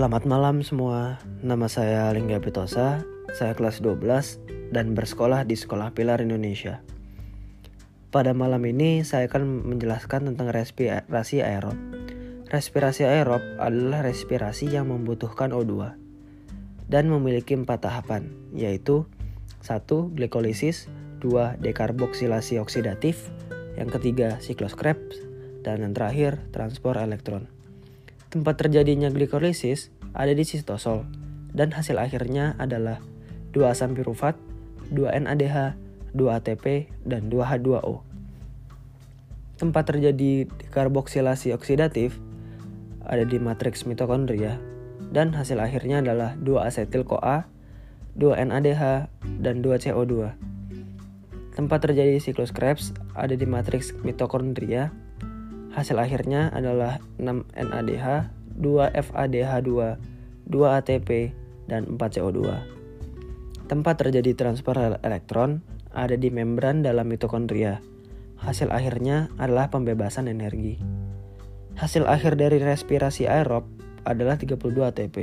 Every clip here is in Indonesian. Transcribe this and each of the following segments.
Selamat malam semua, nama saya Lingga Pitosa, saya kelas 12 dan bersekolah di Sekolah Pilar Indonesia. Pada malam ini saya akan menjelaskan tentang respirasi aerob. Respirasi aerob adalah respirasi yang membutuhkan O2 dan memiliki empat tahapan, yaitu 1. Glikolisis 2. Dekarboksilasi oksidatif Yang ketiga, siklus Krebs Dan yang terakhir, transport elektron Tempat terjadinya glikolisis ada di sitosol dan hasil akhirnya adalah 2 asam pirufat, 2 NADH, 2 ATP, dan 2 H2O. Tempat terjadi karboksilasi oksidatif ada di matriks mitokondria dan hasil akhirnya adalah 2 asetil CoA, 2 NADH, dan 2 CO2. Tempat terjadi siklus Krebs ada di matriks mitokondria Hasil akhirnya adalah 6 NADH, 2 FADH2, 2 ATP, dan 4 CO2. Tempat terjadi transfer elektron ada di membran dalam mitokondria. Hasil akhirnya adalah pembebasan energi. Hasil akhir dari respirasi aerob adalah 32 ATP.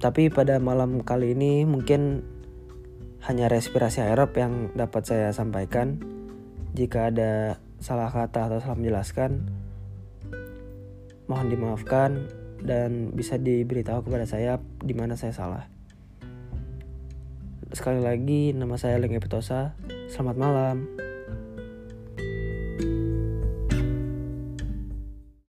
Tapi pada malam kali ini mungkin hanya respirasi aerob yang dapat saya sampaikan. Jika ada salah kata atau salah menjelaskan, mohon dimaafkan dan bisa diberitahu kepada saya di mana saya salah. Sekali lagi, nama saya Leng Epitosa. Selamat malam.